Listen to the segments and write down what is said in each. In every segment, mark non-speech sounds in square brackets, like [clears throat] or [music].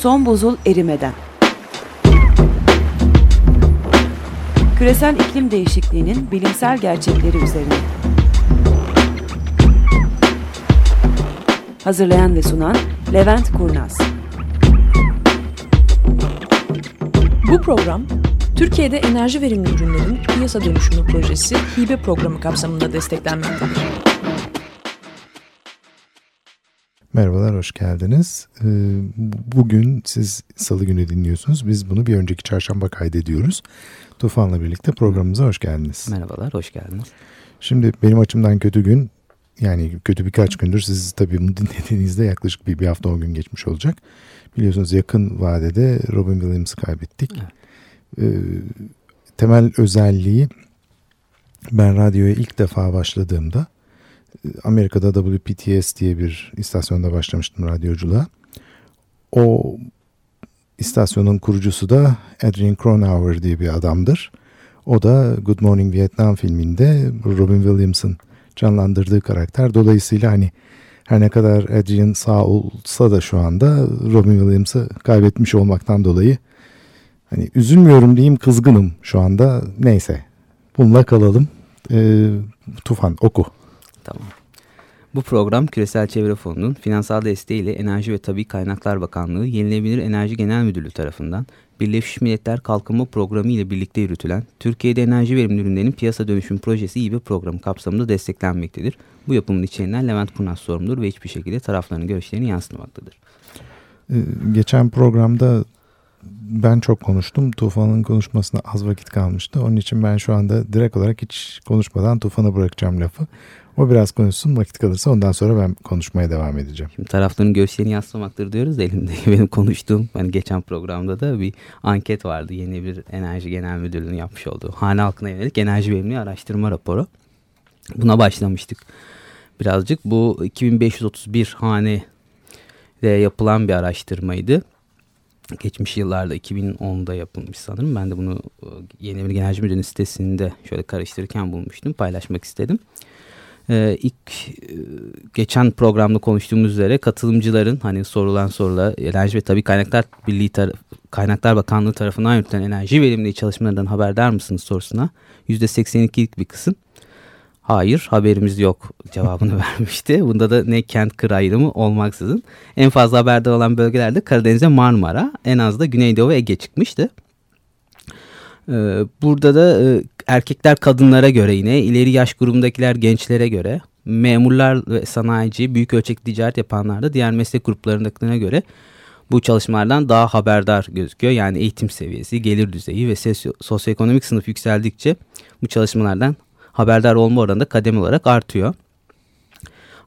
Son buzul erimeden. Küresel iklim değişikliğinin bilimsel gerçekleri üzerine. Hazırlayan ve sunan Levent Kurnaz. Bu program Türkiye'de enerji verimli ürünlerin piyasa dönüşümü projesi hibe programı kapsamında desteklenmektedir. Merhabalar, hoş geldiniz. Ee, bugün siz salı günü dinliyorsunuz. Biz bunu bir önceki çarşamba kaydediyoruz. Tufan'la birlikte programımıza hoş geldiniz. Merhabalar, hoş geldiniz. Şimdi benim açımdan kötü gün, yani kötü birkaç gündür siz tabii bunu dinlediğinizde yaklaşık bir, bir hafta on gün geçmiş olacak. Biliyorsunuz yakın vadede Robin Williams'ı kaybettik. Evet. Ee, temel özelliği ben radyoya ilk defa başladığımda Amerika'da WPTS diye bir istasyonda başlamıştım radyoculuğa. O istasyonun kurucusu da Adrian Cronauer diye bir adamdır. O da Good Morning Vietnam filminde Robin Williams'ın canlandırdığı karakter. Dolayısıyla hani her ne kadar Adrian sağ olsa da şu anda Robin Williams'ı kaybetmiş olmaktan dolayı hani üzülmüyorum diyeyim kızgınım şu anda. Neyse bununla kalalım. Ee, Tufan oku. Tamam. Bu program Küresel Çevre Fonu'nun finansal desteğiyle Enerji ve Tabi Kaynaklar Bakanlığı Yenilenebilir Enerji Genel Müdürlüğü tarafından Birleşmiş Milletler Kalkınma Programı ile birlikte yürütülen Türkiye'de enerji verimli ürünlerin piyasa dönüşüm projesi gibi programı kapsamında desteklenmektedir. Bu yapımın içeriğinden Levent Kurnaz sorumludur ve hiçbir şekilde tarafların görüşlerini yansıtmaktadır. Ee, geçen programda ben çok konuştum. Tufan'ın konuşmasına az vakit kalmıştı. Onun için ben şu anda direkt olarak hiç konuşmadan Tufan'a bırakacağım lafı. O biraz konuşsun vakit kalırsa ondan sonra ben konuşmaya devam edeceğim. Şimdi tarafların görüşlerini yansıtmaktır diyoruz da [laughs] benim konuştuğum hani geçen programda da bir anket vardı. Yeni bir enerji genel müdürlüğünün yapmış olduğu hane halkına yönelik enerji verimli araştırma raporu. Buna başlamıştık birazcık. Bu 2531 hane de yapılan bir araştırmaydı. Geçmiş yıllarda 2010'da yapılmış sanırım. Ben de bunu e, Yeni bir Enerji Müdürlüğü sitesinde şöyle karıştırırken bulmuştum. Paylaşmak istedim. Ee, ilk e, geçen programda konuştuğumuz üzere katılımcıların hani sorulan sorular Enerji ve Tabi Kaynaklar Birliği Kaynaklar Bakanlığı tarafından yürütülen enerji verimliliği çalışmalarından haberdar mısınız sorusuna %82'lik bir kısım hayır haberimiz yok cevabını [laughs] vermişti. Bunda da ne kent kır ayrımı olmaksızın en fazla haberdar olan bölgelerde Karadeniz ve Marmara en az da Güneydoğu Ege çıkmıştı. Ee, burada da e, erkekler kadınlara göre yine ileri yaş grubundakiler gençlere göre memurlar ve sanayici büyük ölçekli ticaret yapanlar da diğer meslek gruplarındakilerine göre bu çalışmalardan daha haberdar gözüküyor. Yani eğitim seviyesi, gelir düzeyi ve sosyoekonomik sınıf yükseldikçe bu çalışmalardan haberdar olma oranı da kademe olarak artıyor.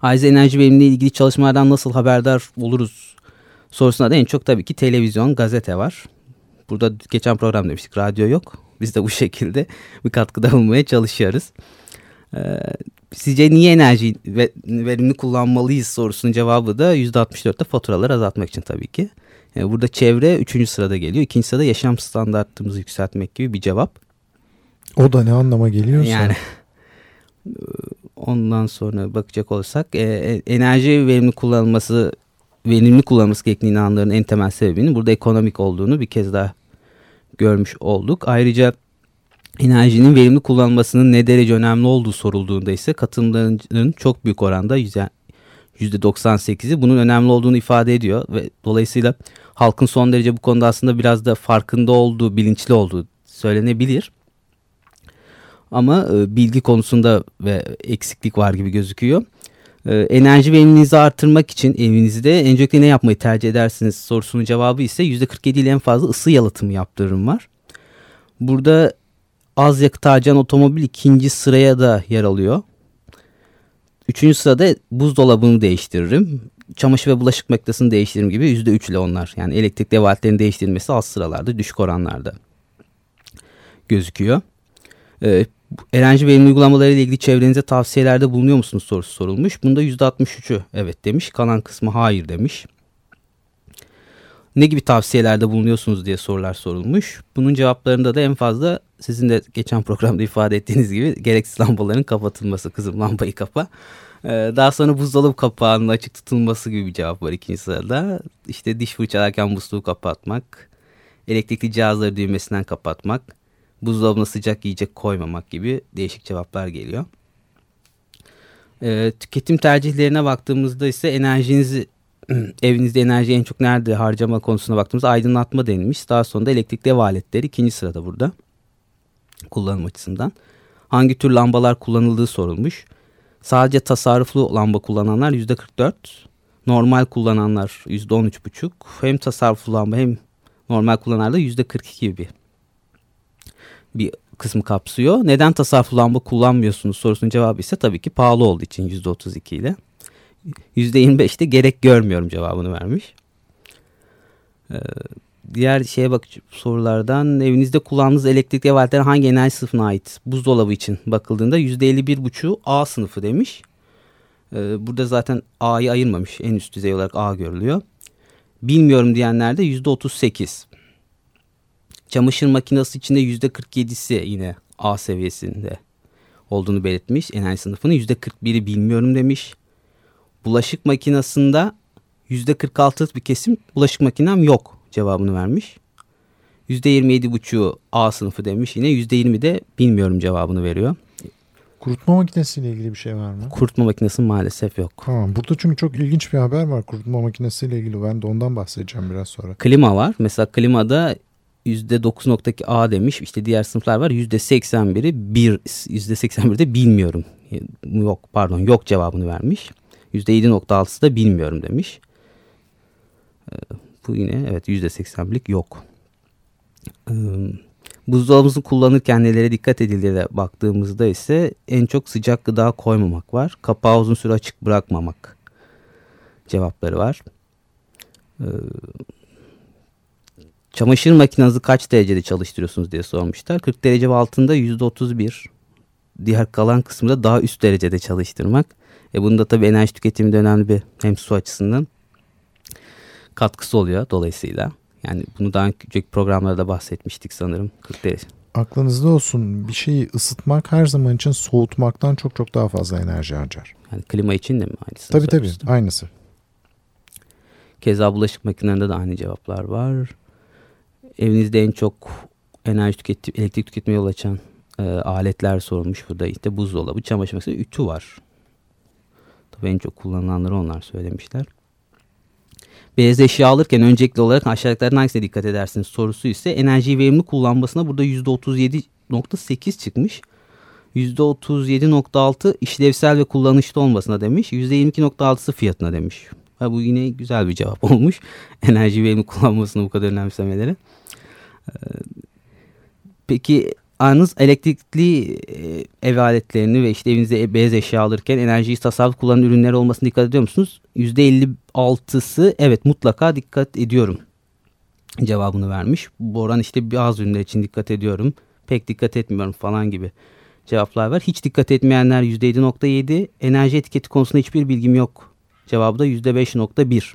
Ayrıca enerji verimliliği ilgili çalışmalardan nasıl haberdar oluruz sorusuna da en çok tabii ki televizyon, gazete var. Burada geçen program demiştik radyo yok. Biz de bu [laughs] şekilde bir katkıda bulmaya çalışıyoruz. Ee, sizce niye enerji verimli kullanmalıyız sorusunun cevabı da %64'te faturaları azaltmak için tabii ki. Yani burada çevre 3. sırada geliyor. 2. sırada yaşam standartımızı yükseltmek gibi bir cevap. O da ne anlama geliyorsa. Yani [laughs] ondan sonra bakacak olursak e, e, enerji verimli kullanılması verimli kullanılması gerektiğini inananların en temel sebebinin burada ekonomik olduğunu bir kez daha görmüş olduk. Ayrıca enerjinin verimli kullanılmasının ne derece önemli olduğu sorulduğunda ise katılımcıların çok büyük oranda %98'i bunun önemli olduğunu ifade ediyor ve dolayısıyla halkın son derece bu konuda aslında biraz da farkında olduğu, bilinçli olduğu söylenebilir. Ama e, bilgi konusunda ve eksiklik var gibi gözüküyor. E, enerji verimliliğinizi artırmak için evinizde öncelikle ne yapmayı tercih edersiniz sorusunun cevabı ise %47 ile en fazla ısı yalıtımı yaptırırım var. Burada az yakıt harcayan otomobil ikinci sıraya da yer alıyor. Üçüncü sırada buzdolabını değiştiririm. Çamaşır ve bulaşık makinesini değiştiririm gibi %3 ile onlar. Yani elektrik dev değiştirilmesi az sıralarda düşük oranlarda gözüküyor. Ee, enerji verimli uygulamaları ile ilgili çevrenize tavsiyelerde bulunuyor musunuz sorusu sorulmuş. Bunda %63'ü evet demiş. Kalan kısmı hayır demiş. Ne gibi tavsiyelerde bulunuyorsunuz diye sorular sorulmuş. Bunun cevaplarında da en fazla sizin de geçen programda ifade ettiğiniz gibi gereksiz lambaların kapatılması. Kızım lambayı kapa. Ee, daha sonra buzdolabı kapağının açık tutulması gibi bir cevap var ikinci sırada. İşte diş fırçalarken musluğu kapatmak, elektrikli cihazları düğmesinden kapatmak, buzdolabına sıcak yiyecek koymamak gibi değişik cevaplar geliyor. Ee, tüketim tercihlerine baktığımızda ise enerjinizi [clears throat] evinizde enerji en çok nerede harcama konusuna baktığımızda aydınlatma denilmiş. Daha sonra da elektrikli ev aletleri ikinci sırada burada kullanım açısından. Hangi tür lambalar kullanıldığı sorulmuş. Sadece tasarruflu lamba kullananlar yüzde 44. Normal kullananlar yüzde 13,5. Hem tasarruflu lamba hem normal kullananlar da yüzde 42 gibi bir kısmı kapsıyor. Neden tasarruflu lamba kullanmıyorsunuz sorusunun cevabı ise tabii ki pahalı olduğu için yüzde 32 ile. Yüzde 25 de gerek görmüyorum cevabını vermiş. Ee, diğer şeye bak sorulardan evinizde kullandığınız elektrikli ev aletleri hangi enerji sınıfına ait? Buzdolabı için bakıldığında %51,5'u A sınıfı demiş. Ee, burada zaten A'yı ayırmamış. En üst düzey olarak A görülüyor. Bilmiyorum diyenler de %38. Çamaşır makinesi içinde %47'si yine A seviyesinde olduğunu belirtmiş. Enerji sınıfını %41'i bilmiyorum demiş. Bulaşık makinesinde %46'lık bir kesim bulaşık makinem yok cevabını vermiş. %27,5'u A sınıfı demiş yine %20 de bilmiyorum cevabını veriyor. Kurutma makinesiyle ilgili bir şey var mı? Kurutma makinesi maalesef yok. Tamam. Burada çünkü çok ilginç bir haber var kurutma makinesiyle ilgili. Ben de ondan bahsedeceğim biraz sonra. Klima var. Mesela klimada %9.2 A demiş. İşte diğer sınıflar var. %81'i bir %81'de bilmiyorum. Yok pardon yok cevabını vermiş. %7.6'sı da bilmiyorum demiş. Ee, bu yine evet %81'lik yok. Ee, buzdolabımızı kullanırken nelere dikkat edildiğine baktığımızda ise en çok sıcak gıda koymamak var. Kapağı uzun süre açık bırakmamak cevapları var. Çamaşır makinenizi kaç derecede çalıştırıyorsunuz diye sormuşlar. 40 derece ve altında %31. Diğer kalan kısmında daha üst derecede çalıştırmak. E bunda tabii enerji tüketiminde önemli bir hem su açısından katkısı oluyor dolayısıyla. Yani bunu daha önceki programlarda bahsetmiştik sanırım. 40 derece. Aklınızda olsun bir şeyi ısıtmak her zaman için soğutmaktan çok çok daha fazla enerji harcar. Yani klima için de mi aynısı? Tabii tabii aynısı. Keza bulaşık makinelerinde de aynı cevaplar var. Evinizde en çok enerji tüketim, elektrik tüketmeye yol açan e, aletler sorulmuş burada. İşte buzdolabı, çamaşır makinesi, ütü var. Tabii en çok kullanılanları onlar söylemişler. Beyaz eşya alırken öncelikli olarak aşağıdakilerden hangisine dikkat edersiniz sorusu ise enerjiyi verimli kullanmasına burada %37.8 çıkmış. %37.6 işlevsel ve kullanışlı olmasına demiş. %22.6'sı fiyatına demiş. Ha, bu yine güzel bir cevap [laughs] olmuş. Enerji verimli kullanmasını bu kadar önemsemeleri. Peki Anız elektrikli e, ev aletlerini ve işte evinizde beyaz eşya alırken enerjiyi tasarruf kullanan ürünler olmasına dikkat ediyor musunuz? %56'sı evet mutlaka dikkat ediyorum cevabını vermiş. Bu oran işte bazı ürünler için dikkat ediyorum. Pek dikkat etmiyorum falan gibi cevaplar var. Hiç dikkat etmeyenler %7.7. Enerji etiketi konusunda hiçbir bilgim yok. Cevabı da %5.1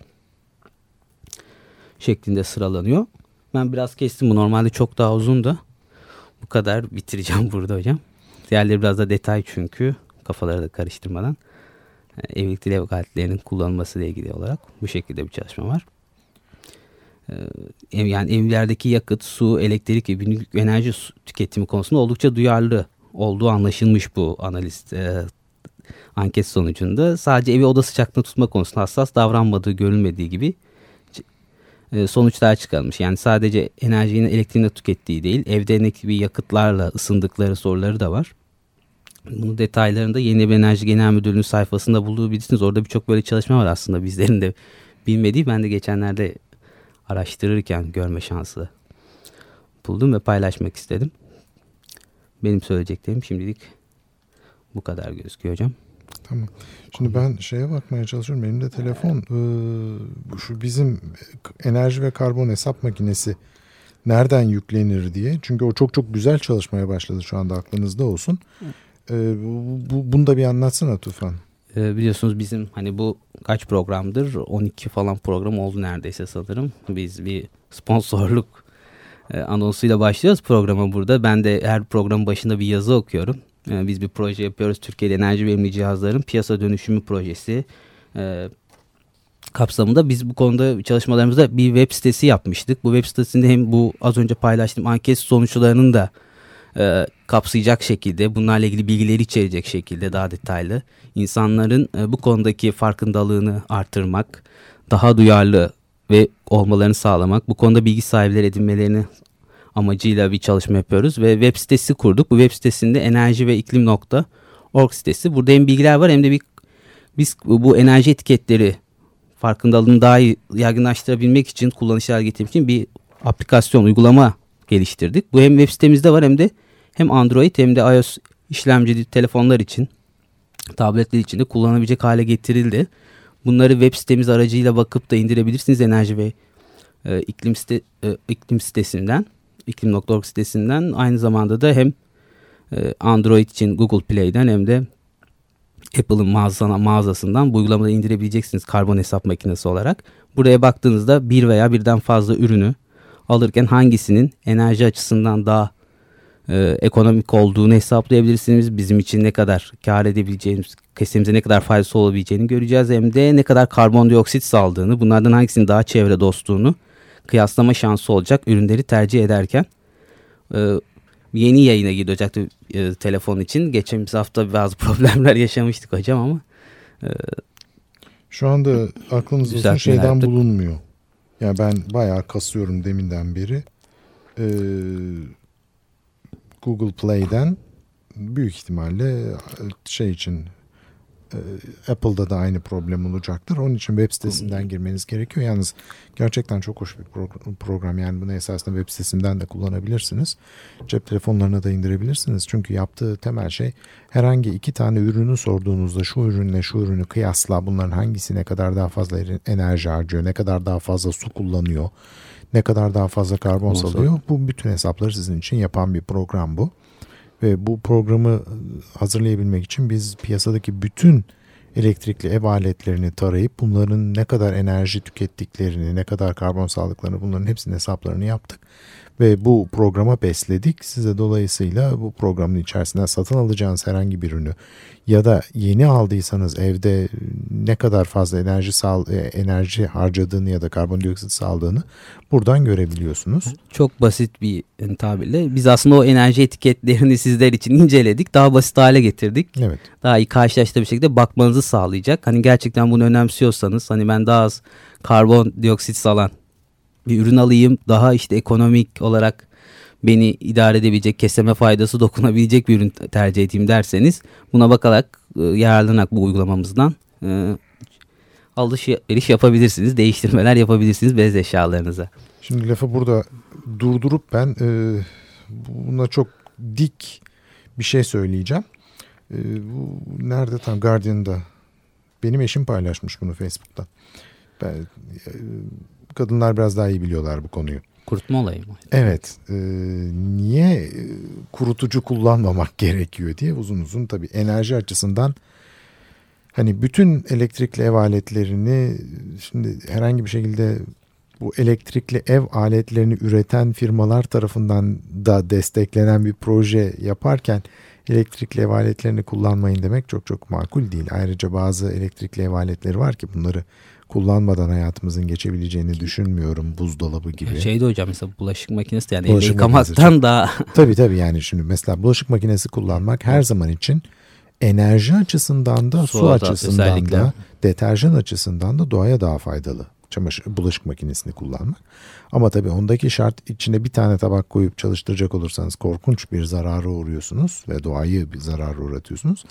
şeklinde sıralanıyor. Ben biraz kestim bu normalde çok daha uzun da bu kadar bitireceğim [laughs] burada hocam. Diğerleri biraz da detay çünkü kafaları da karıştırmadan. E, Evlilik ev aletlerinin kullanılması ile ilgili olarak bu şekilde bir çalışma var. Ee, yani evlerdeki yakıt, su, elektrik gibi enerji tüketimi konusunda oldukça duyarlı olduğu anlaşılmış bu analiz e, anket sonucunda. Sadece evi oda sıcaklığında tutma konusunda hassas davranmadığı görülmediği gibi e, sonuçlar çıkarılmış. Yani sadece enerjinin elektriğini tükettiği değil, evde bir yakıtlarla ısındıkları soruları da var. Bunu detaylarında Yeni bir Enerji Genel Müdürlüğü'nün sayfasında bulabilirsiniz. Orada birçok böyle çalışma var aslında bizlerin de bilmediği. Ben de geçenlerde araştırırken görme şansı buldum ve paylaşmak istedim. Benim söyleyeceklerim şimdilik bu kadar gözüküyor hocam. Tamam. Şimdi ben şeye bakmaya çalışıyorum. Benim de telefon e, şu bizim enerji ve karbon hesap makinesi nereden yüklenir diye. Çünkü o çok çok güzel çalışmaya başladı şu anda aklınızda olsun. E, bu, bu, bunu da bir anlatsana Tufan. E, biliyorsunuz bizim hani bu kaç programdır 12 falan program oldu neredeyse sanırım. Biz bir sponsorluk e, anonsuyla başlıyoruz programa burada. Ben de her programın başında bir yazı okuyorum. E, biz bir proje yapıyoruz. Türkiye'de enerji verimli cihazların piyasa dönüşümü projesi e, kapsamında biz bu konuda çalışmalarımızda bir web sitesi yapmıştık. Bu web sitesinde hem bu az önce paylaştığım anket sonuçlarının da e, kapsayacak şekilde bunlarla ilgili bilgileri içerecek şekilde daha detaylı insanların e, bu konudaki farkındalığını artırmak, daha duyarlı ve olmalarını sağlamak, bu konuda bilgi sahipleri edinmelerini amacıyla bir çalışma yapıyoruz ve web sitesi kurduk. Bu web sitesinde enerji ve iklim nokta org sitesi. Burada hem bilgiler var hem de bir biz bu enerji etiketleri farkındalığını daha iyi yaygınlaştırabilmek için kullanışlar getirmek için bir aplikasyon, uygulama geliştirdik. Bu hem web sitemizde var hem de hem Android hem de iOS işlemcili telefonlar için, tabletler için de kullanabilecek hale getirildi. Bunları web sitemiz aracıyla bakıp da indirebilirsiniz enerji ve e, iklim, site, e, iklim sitesinden, iklim.org sitesinden. Aynı zamanda da hem e, Android için Google Play'den hem de Apple'ın mağazasına, mağazasından bu uygulamayı indirebileceksiniz karbon hesap makinesi olarak. Buraya baktığınızda bir veya birden fazla ürünü alırken hangisinin enerji açısından daha e, ekonomik olduğunu hesaplayabilirsiniz. Bizim için ne kadar kar edebileceğimiz, kesimize ne kadar faydası olabileceğini göreceğiz. Hem de ne kadar karbondioksit saldığını, bunlardan hangisinin daha çevre dostluğunu kıyaslama şansı olacak ürünleri tercih ederken. E, yeni yayına girecekti e, telefon için. Geçen hafta bazı [laughs] problemler yaşamıştık hocam ama. E, Şu anda aklınızda olsun şeyden yaptık. bulunmuyor. Yani ben bayağı kasıyorum deminden beri. Ee, Google Play'den büyük ihtimalle e, şey için e, Apple'da da aynı problem olacaktır. Onun için web sitesinden girmeniz gerekiyor. Yalnız gerçekten çok hoş bir progr- program. Yani bunu esasında web sitesinden de kullanabilirsiniz. Cep telefonlarına da indirebilirsiniz. Çünkü yaptığı temel şey herhangi iki tane ürünü sorduğunuzda şu ürünle şu ürünü kıyasla bunların hangisi ne kadar daha fazla er- enerji harcıyor, ne kadar daha fazla su kullanıyor, ne kadar daha fazla karbon salıyor. Bu bütün hesapları sizin için yapan bir program bu. Ve bu programı hazırlayabilmek için biz piyasadaki bütün elektrikli ev aletlerini tarayıp bunların ne kadar enerji tükettiklerini, ne kadar karbon saldıklarını bunların hepsinin hesaplarını yaptık. Ve bu programa besledik. Size dolayısıyla bu programın içerisinden satın alacağınız herhangi bir ürünü ya da yeni aldıysanız evde ne kadar fazla enerji sal e, enerji harcadığını ya da karbondioksit saldığını buradan görebiliyorsunuz. çok basit bir e, tabirle biz aslında o enerji etiketlerini [laughs] sizler için inceledik. Daha basit hale getirdik. Evet. Daha iyi karşılaştırıcı bir şekilde bakmanızı sağlayacak. Hani gerçekten bunu önemsiyorsanız hani ben daha az karbondioksit salan bir ürün alayım. Daha işte ekonomik olarak beni idare edebilecek, keseme faydası dokunabilecek bir ürün tercih edeyim derseniz buna bakarak e, yararlanarak bu uygulamamızdan e, alışveriş yapabilirsiniz, değiştirmeler yapabilirsiniz bez eşyalarınıza. Şimdi lafı burada durdurup ben e, buna çok dik bir şey söyleyeceğim. E, bu nerede tam Guardian'da benim eşim paylaşmış bunu Facebook'ta. Ben, e, kadınlar biraz daha iyi biliyorlar bu konuyu. Kurutma olayı mı? Evet, e, niye e, kurutucu kullanmamak [laughs] gerekiyor diye uzun uzun tabii enerji açısından hani bütün elektrikli ev aletlerini şimdi herhangi bir şekilde bu elektrikli ev aletlerini üreten firmalar tarafından da desteklenen bir proje yaparken elektrikli ev aletlerini kullanmayın demek çok çok makul değil. Ayrıca bazı elektrikli ev aletleri var ki bunları kullanmadan hayatımızın geçebileceğini düşünmüyorum. Buzdolabı gibi. Şeyde hocam mesela bulaşık makinesi de yani Bulaşık yıkamaktan daha [laughs] Tabii tabii yani şimdi mesela bulaşık makinesi kullanmak her zaman için enerji açısından da su, Su da açısından özellikle. da deterjan açısından da doğaya daha faydalı. Çamaşır, bulaşık makinesini kullanmak. Ama tabii ondaki şart içine bir tane tabak koyup çalıştıracak olursanız korkunç bir zarara uğruyorsunuz ve doğayı bir zarara uğratıyorsunuz.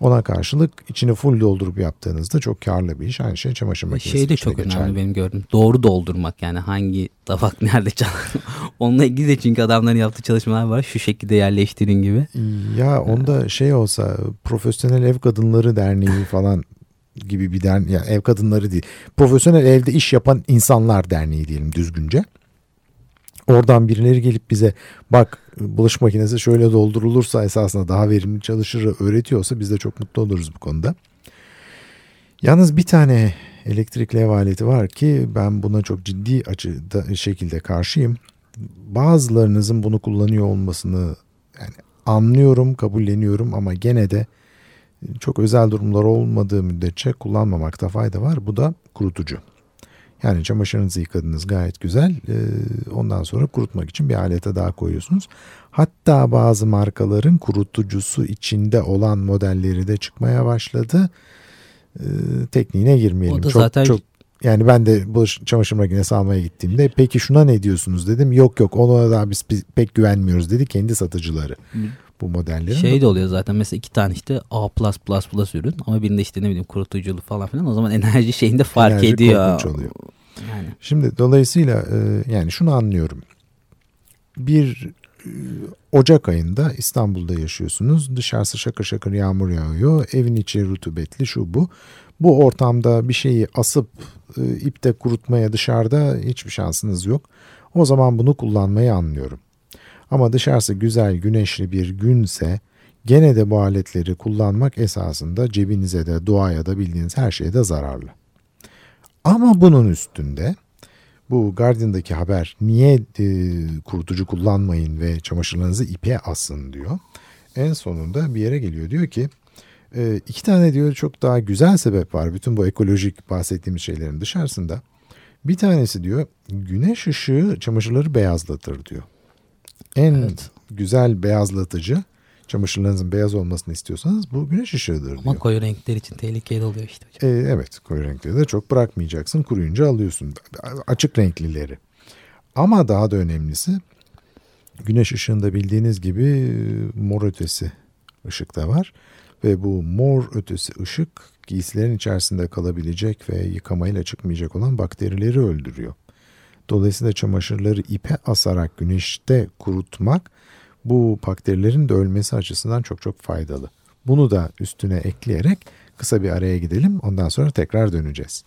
Ona karşılık içini full doldurup yaptığınızda çok karlı bir iş. Aynı şey çamaşır makinesi şey de çok geçerli. önemli benim gördüğüm. Doğru doldurmak yani hangi tabak [laughs] nerede çalar. Onunla ilgili de çünkü adamların yaptığı çalışmalar var. Şu şekilde yerleştirin gibi. Ya onda şey olsa Profesyonel Ev Kadınları Derneği falan gibi bir dernek yani ev kadınları değil. Profesyonel evde iş yapan insanlar derneği diyelim düzgünce. Oradan birileri gelip bize bak bulaşık makinesi şöyle doldurulursa esasında daha verimli çalışır öğretiyorsa biz de çok mutlu oluruz bu konuda. Yalnız bir tane elektrikli ev aleti var ki ben buna çok ciddi açıda şekilde karşıyım. bazılarınızın bunu kullanıyor olmasını yani anlıyorum, kabulleniyorum ama gene de çok özel durumlar olmadığı müddetçe kullanmamakta fayda var. Bu da kurutucu. Yani çamaşırınızı yıkadınız gayet güzel. Ee, ondan sonra kurutmak için bir alete daha koyuyorsunuz. Hatta bazı markaların kurutucusu içinde olan modelleri de çıkmaya başladı. Ee, tekniğine girmeyelim. O da çok, zaten çok yani ben de bu çamaşır makinesi almaya gittiğimde peki şuna ne diyorsunuz dedim. Yok yok ona da biz pek güvenmiyoruz dedi kendi satıcıları bu modellerin. Şey de oluyor zaten mesela iki tane işte A++ ürün ama birinde işte ne bileyim kurutuculu falan filan o zaman enerji şeyinde fark enerji ediyor. oluyor. Yani. Şimdi dolayısıyla e, yani şunu anlıyorum. Bir e, Ocak ayında İstanbul'da yaşıyorsunuz. Dışarısı şakır şakır yağmur yağıyor. Evin içi rutubetli şu bu. Bu ortamda bir şeyi asıp e, ipte kurutmaya dışarıda hiçbir şansınız yok. O zaman bunu kullanmayı anlıyorum. Ama dışarısı güzel güneşli bir günse gene de bu aletleri kullanmak esasında cebinize de doğaya da bildiğiniz her şeye de zararlı. Ama bunun üstünde bu Guardian'daki haber niye e, kurutucu kullanmayın ve çamaşırlarınızı ipe asın diyor. En sonunda bir yere geliyor diyor ki e, iki tane diyor çok daha güzel sebep var bütün bu ekolojik bahsettiğimiz şeylerin dışarısında. Bir tanesi diyor güneş ışığı çamaşırları beyazlatır diyor. En evet. güzel beyazlatıcı çamaşırlarınızın beyaz olmasını istiyorsanız bu güneş ışığıdır diyor. Ama koyu renkler için tehlikeli oluyor işte hocam. Ee, evet koyu renkleri de çok bırakmayacaksın. Kuruyunca alıyorsun. Açık renklileri. Ama daha da önemlisi güneş ışığında bildiğiniz gibi e, mor ötesi ışık da var. Ve bu mor ötesi ışık giysilerin içerisinde kalabilecek ve yıkamayla çıkmayacak olan bakterileri öldürüyor. Dolayısıyla çamaşırları ipe asarak güneşte kurutmak bu bakterilerin de ölmesi açısından çok çok faydalı. Bunu da üstüne ekleyerek kısa bir araya gidelim. Ondan sonra tekrar döneceğiz.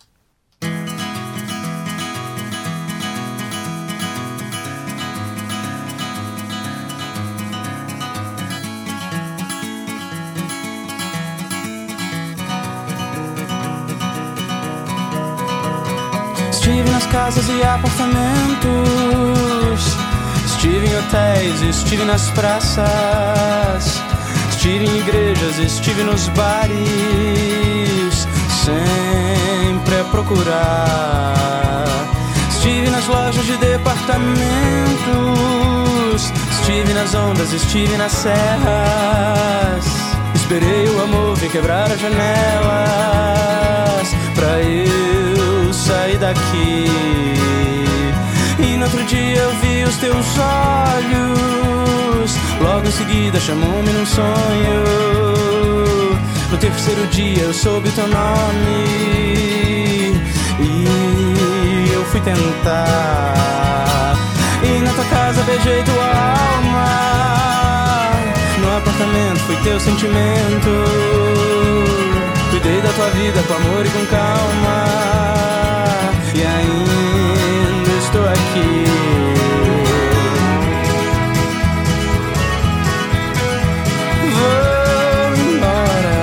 Estive nas casas e apartamentos. Estive em hotéis, estive nas praças, estive em igrejas, estive nos bares, sempre a procurar. Estive nas lojas de departamentos, estive nas ondas, estive nas serras. Esperei o amor vir quebrar as janelas pra eu sair daqui. E no outro dia eu vi os teus olhos. Logo em seguida chamou-me num sonho. No terceiro dia eu soube teu nome. E eu fui tentar. E na tua casa beijei tua alma. No apartamento fui teu sentimento. Cuidei da tua vida com amor e com calma. E ainda estou aqui. Vou embora,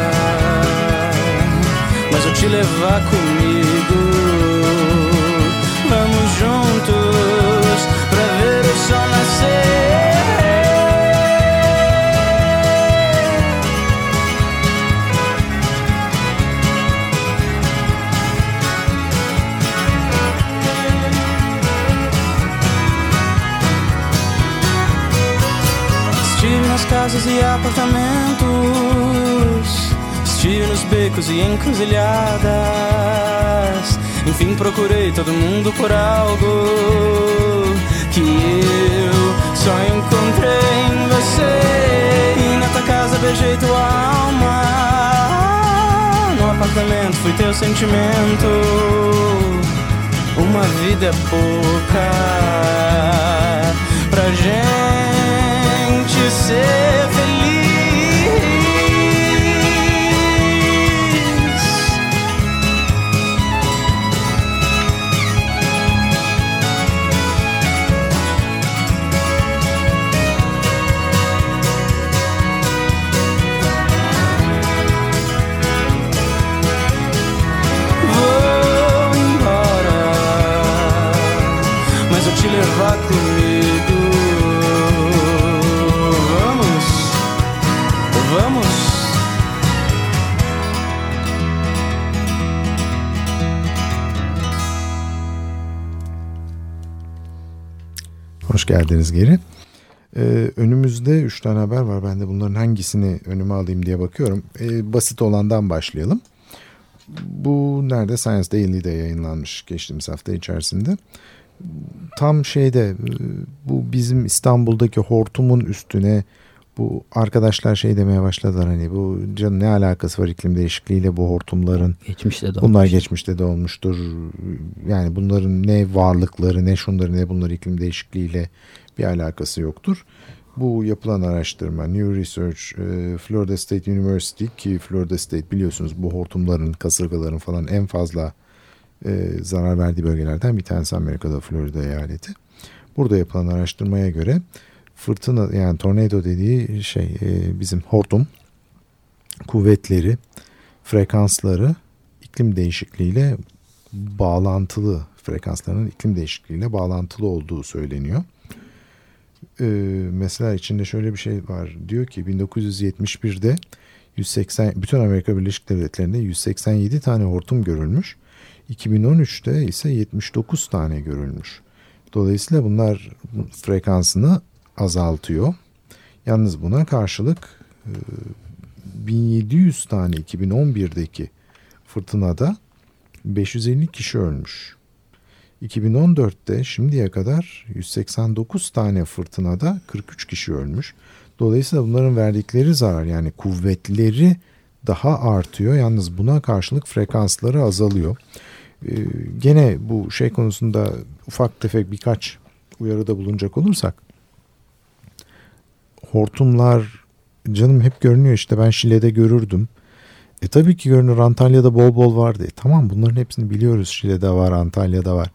mas vou te levar comigo. Casas e apartamentos. Estive nos becos e encruzilhadas. Enfim, procurei todo mundo por algo que eu só encontrei em você. E na tua casa beijei tua alma. No apartamento fui teu sentimento. Uma vida é pouca pra gente ser feliz. Hoş geldiniz geri. Ee, önümüzde 3 tane haber var. Ben de bunların hangisini önüme alayım diye bakıyorum. Ee, basit olandan başlayalım. Bu nerede? Science Daily'de yayınlanmış geçtiğimiz hafta içerisinde. Tam şeyde e, bu bizim İstanbul'daki hortumun üstüne bu arkadaşlar şey demeye başladılar hani bu canın ne alakası var iklim değişikliğiyle bu hortumların Geçmişte de bunlar geçmişte de olmuştur yani bunların ne varlıkları ne şunları ne bunları iklim değişikliğiyle bir alakası yoktur. Bu yapılan araştırma New Research e, Florida State University ki Florida State biliyorsunuz bu hortumların kasırgaların falan en fazla e, zarar verdiği bölgelerden bir tanesi Amerika'da Florida eyaleti. Burada yapılan araştırmaya göre fırtına yani tornado dediği şey e, bizim hortum kuvvetleri, frekansları iklim değişikliğiyle bağlantılı frekanslarının iklim değişikliğiyle bağlantılı olduğu söyleniyor. Ee, mesela içinde şöyle bir şey var. Diyor ki 1971'de 180 bütün Amerika Birleşik Devletleri'nde 187 tane hortum görülmüş. 2013'te ise 79 tane görülmüş. Dolayısıyla bunlar frekansını azaltıyor. Yalnız buna karşılık e, 1700 tane 2011'deki fırtınada 550 kişi ölmüş. 2014'te şimdiye kadar 189 tane fırtınada 43 kişi ölmüş. Dolayısıyla bunların verdikleri zarar yani kuvvetleri daha artıyor. Yalnız buna karşılık frekansları azalıyor. Ee, gene bu şey konusunda ufak tefek birkaç uyarıda bulunacak olursak hortumlar canım hep görünüyor işte ben Şile'de görürdüm. E tabii ki görünür Antalya'da bol bol vardı. E tamam bunların hepsini biliyoruz. Şile'de var, Antalya'da var.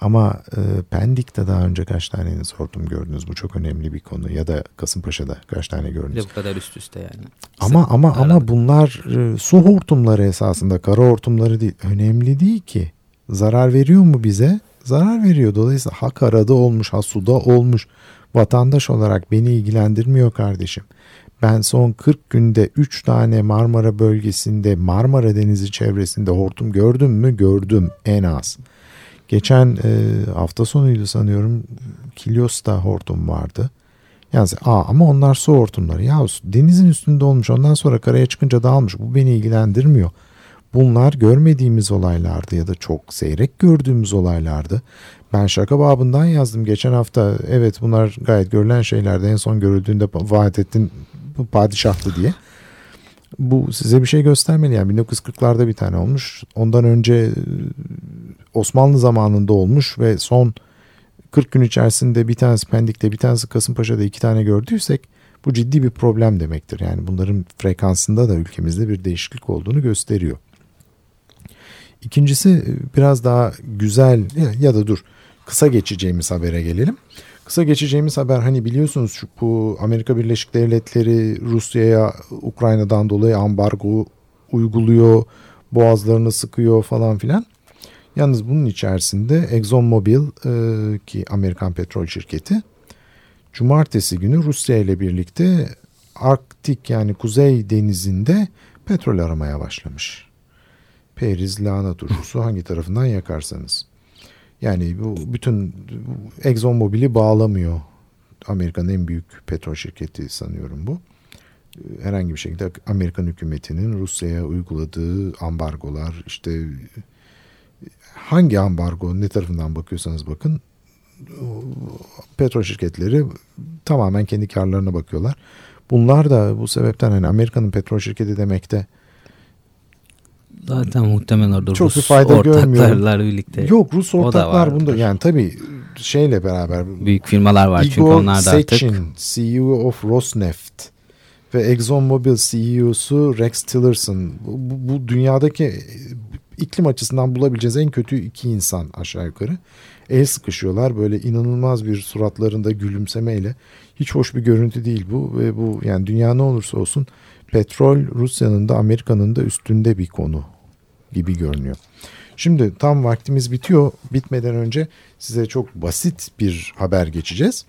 Ama e, Pendik'te daha önce kaç taneniz hortum gördünüz? Bu çok önemli bir konu. Ya da Kasımpaşa'da kaç tane gördünüz? bu kadar üst üste yani. Ama ama Arada. ama bunlar e, su hortumları esasında kara hortumları değil. Önemli değil ki. Zarar veriyor mu bize? Zarar veriyor. Dolayısıyla ha karada olmuş ha suda olmuş. Vatandaş olarak beni ilgilendirmiyor kardeşim. Ben son 40 günde 3 tane Marmara bölgesinde Marmara Denizi çevresinde hortum gördüm mü? Gördüm en az. Geçen e, hafta sonuydu sanıyorum Kilyos'ta hortum vardı. Yani aa, ama onlar su hortumları. Ya denizin üstünde olmuş ondan sonra karaya çıkınca dağılmış. Bu beni ilgilendirmiyor. Bunlar görmediğimiz olaylardı ya da çok seyrek gördüğümüz olaylardı. Ben şaka babından yazdım geçen hafta. Evet bunlar gayet görülen şeylerdi. En son görüldüğünde Vahdettin padişahtı diye. Bu size bir şey göstermeli. Yani 1940'larda bir tane olmuş. Ondan önce e, Osmanlı zamanında olmuş ve son 40 gün içerisinde bir tanesi Pendik'te bir tanesi Kasımpaşa'da iki tane gördüysek bu ciddi bir problem demektir. Yani bunların frekansında da ülkemizde bir değişiklik olduğunu gösteriyor. İkincisi biraz daha güzel ya da dur kısa geçeceğimiz habere gelelim. Kısa geçeceğimiz haber hani biliyorsunuz şu bu Amerika Birleşik Devletleri Rusya'ya Ukrayna'dan dolayı ambargo uyguluyor, boğazlarını sıkıyor falan filan. Yalnız bunun içerisinde ExxonMobil e, ki Amerikan petrol şirketi cumartesi günü Rusya ile birlikte Arktik yani Kuzey Denizi'nde petrol aramaya başlamış. Periz, lahana turşusu hangi tarafından yakarsanız. Yani bu bütün bu ExxonMobil'i bağlamıyor. Amerika'nın en büyük petrol şirketi sanıyorum bu. Herhangi bir şekilde Amerikan hükümetinin Rusya'ya uyguladığı ambargolar işte hangi ambargo ne tarafından bakıyorsanız bakın petrol şirketleri tamamen kendi karlarına bakıyorlar. Bunlar da bu sebepten hani Amerika'nın petrol şirketi demekte Zaten muhtemelen orada Çok Rus bir fayda ortaklarlar [laughs] birlikte. Yok Rus ortaklar bunda yani tabii şeyle beraber Büyük firmalar var çünkü Igor onlar da artık Sechin, CEO of Rosneft ve ExxonMobil CEO'su Rex Tillerson. Bu, bu- bu dünyadaki iklim açısından bulabileceğiniz en kötü iki insan aşağı yukarı. El sıkışıyorlar böyle inanılmaz bir suratlarında gülümsemeyle. Hiç hoş bir görüntü değil bu ve bu yani dünya ne olursa olsun petrol Rusya'nın da Amerika'nın da üstünde bir konu gibi görünüyor. Şimdi tam vaktimiz bitiyor. Bitmeden önce size çok basit bir haber geçeceğiz.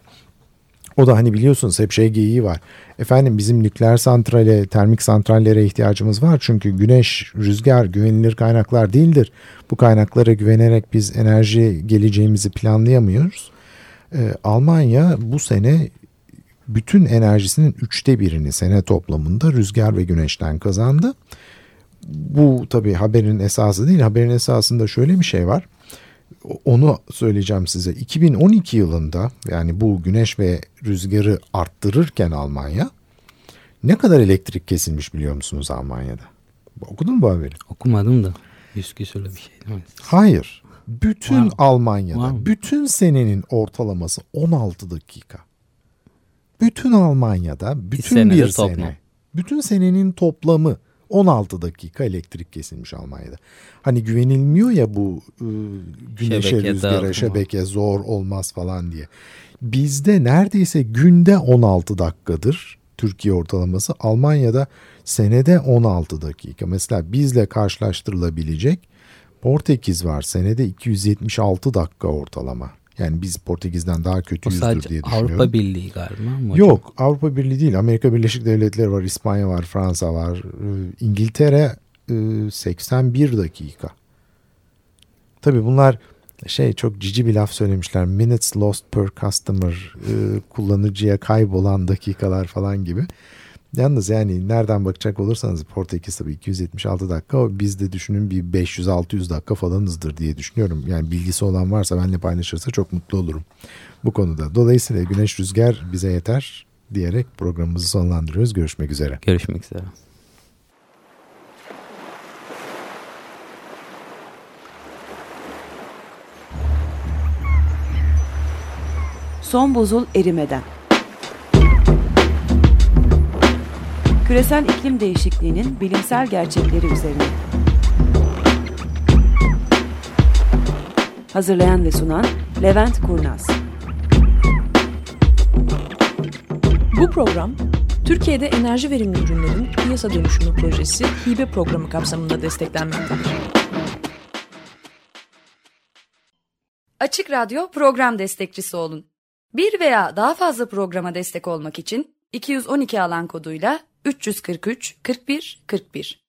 O da hani biliyorsunuz hep şey geyiği var. Efendim bizim nükleer santrale, termik santrallere ihtiyacımız var. Çünkü güneş, rüzgar güvenilir kaynaklar değildir. Bu kaynaklara güvenerek biz enerji geleceğimizi planlayamıyoruz. Ee, Almanya bu sene bütün enerjisinin üçte birini sene toplamında rüzgar ve güneşten kazandı. Bu tabii haberin esası değil. Haberin esasında şöyle bir şey var. Onu söyleyeceğim size. 2012 yılında yani bu güneş ve rüzgarı arttırırken Almanya ne kadar elektrik kesilmiş biliyor musunuz Almanya'da? Okudun mu bu haberi? Okumadım da. Yüz küsürlü bir şey değil mi? Hayır. Bütün mı? Almanya'da, mı? bütün senenin ortalaması 16 dakika. Bütün Almanya'da, bütün bir toplam. sene, bütün senenin toplamı 16 dakika elektrik kesilmiş Almanya'da. Hani güvenilmiyor ya bu e, güneşe, Şebeke rüzgara, dağıtımı. şebeke zor olmaz falan diye. Bizde neredeyse günde 16 dakikadır Türkiye ortalaması. Almanya'da senede 16 dakika. Mesela bizle karşılaştırılabilecek Portekiz var. Senede 276 dakika ortalama. Yani biz Portekiz'den daha kötüyüzdür diye düşünüyorum. Avrupa Birliği galiba mı hocam? Yok Avrupa Birliği değil. Amerika Birleşik Devletleri var, İspanya var, Fransa var. Ee, İngiltere e, 81 dakika. Tabii bunlar şey çok cici bir laf söylemişler. Minutes lost per customer e, kullanıcıya kaybolan dakikalar falan gibi. Yalnız yani nereden bakacak olursanız Portekiz tabii 276 dakika o biz de düşünün bir 500-600 dakika falanızdır diye düşünüyorum. Yani bilgisi olan varsa benimle paylaşırsa çok mutlu olurum bu konuda. Dolayısıyla güneş rüzgar bize yeter diyerek programımızı sonlandırıyoruz. Görüşmek üzere. Görüşmek üzere. Son buzul erimeden. Küresel iklim değişikliğinin bilimsel gerçekleri üzerine. Hazırlayan ve sunan Levent Kurnaz. Bu program Türkiye'de enerji verimli ürünlerin piyasa dönüşümü projesi hibe programı kapsamında desteklenmektedir. Açık Radyo program destekçisi olun. Bir veya daha fazla programa destek olmak için 212 alan koduyla 343 41 41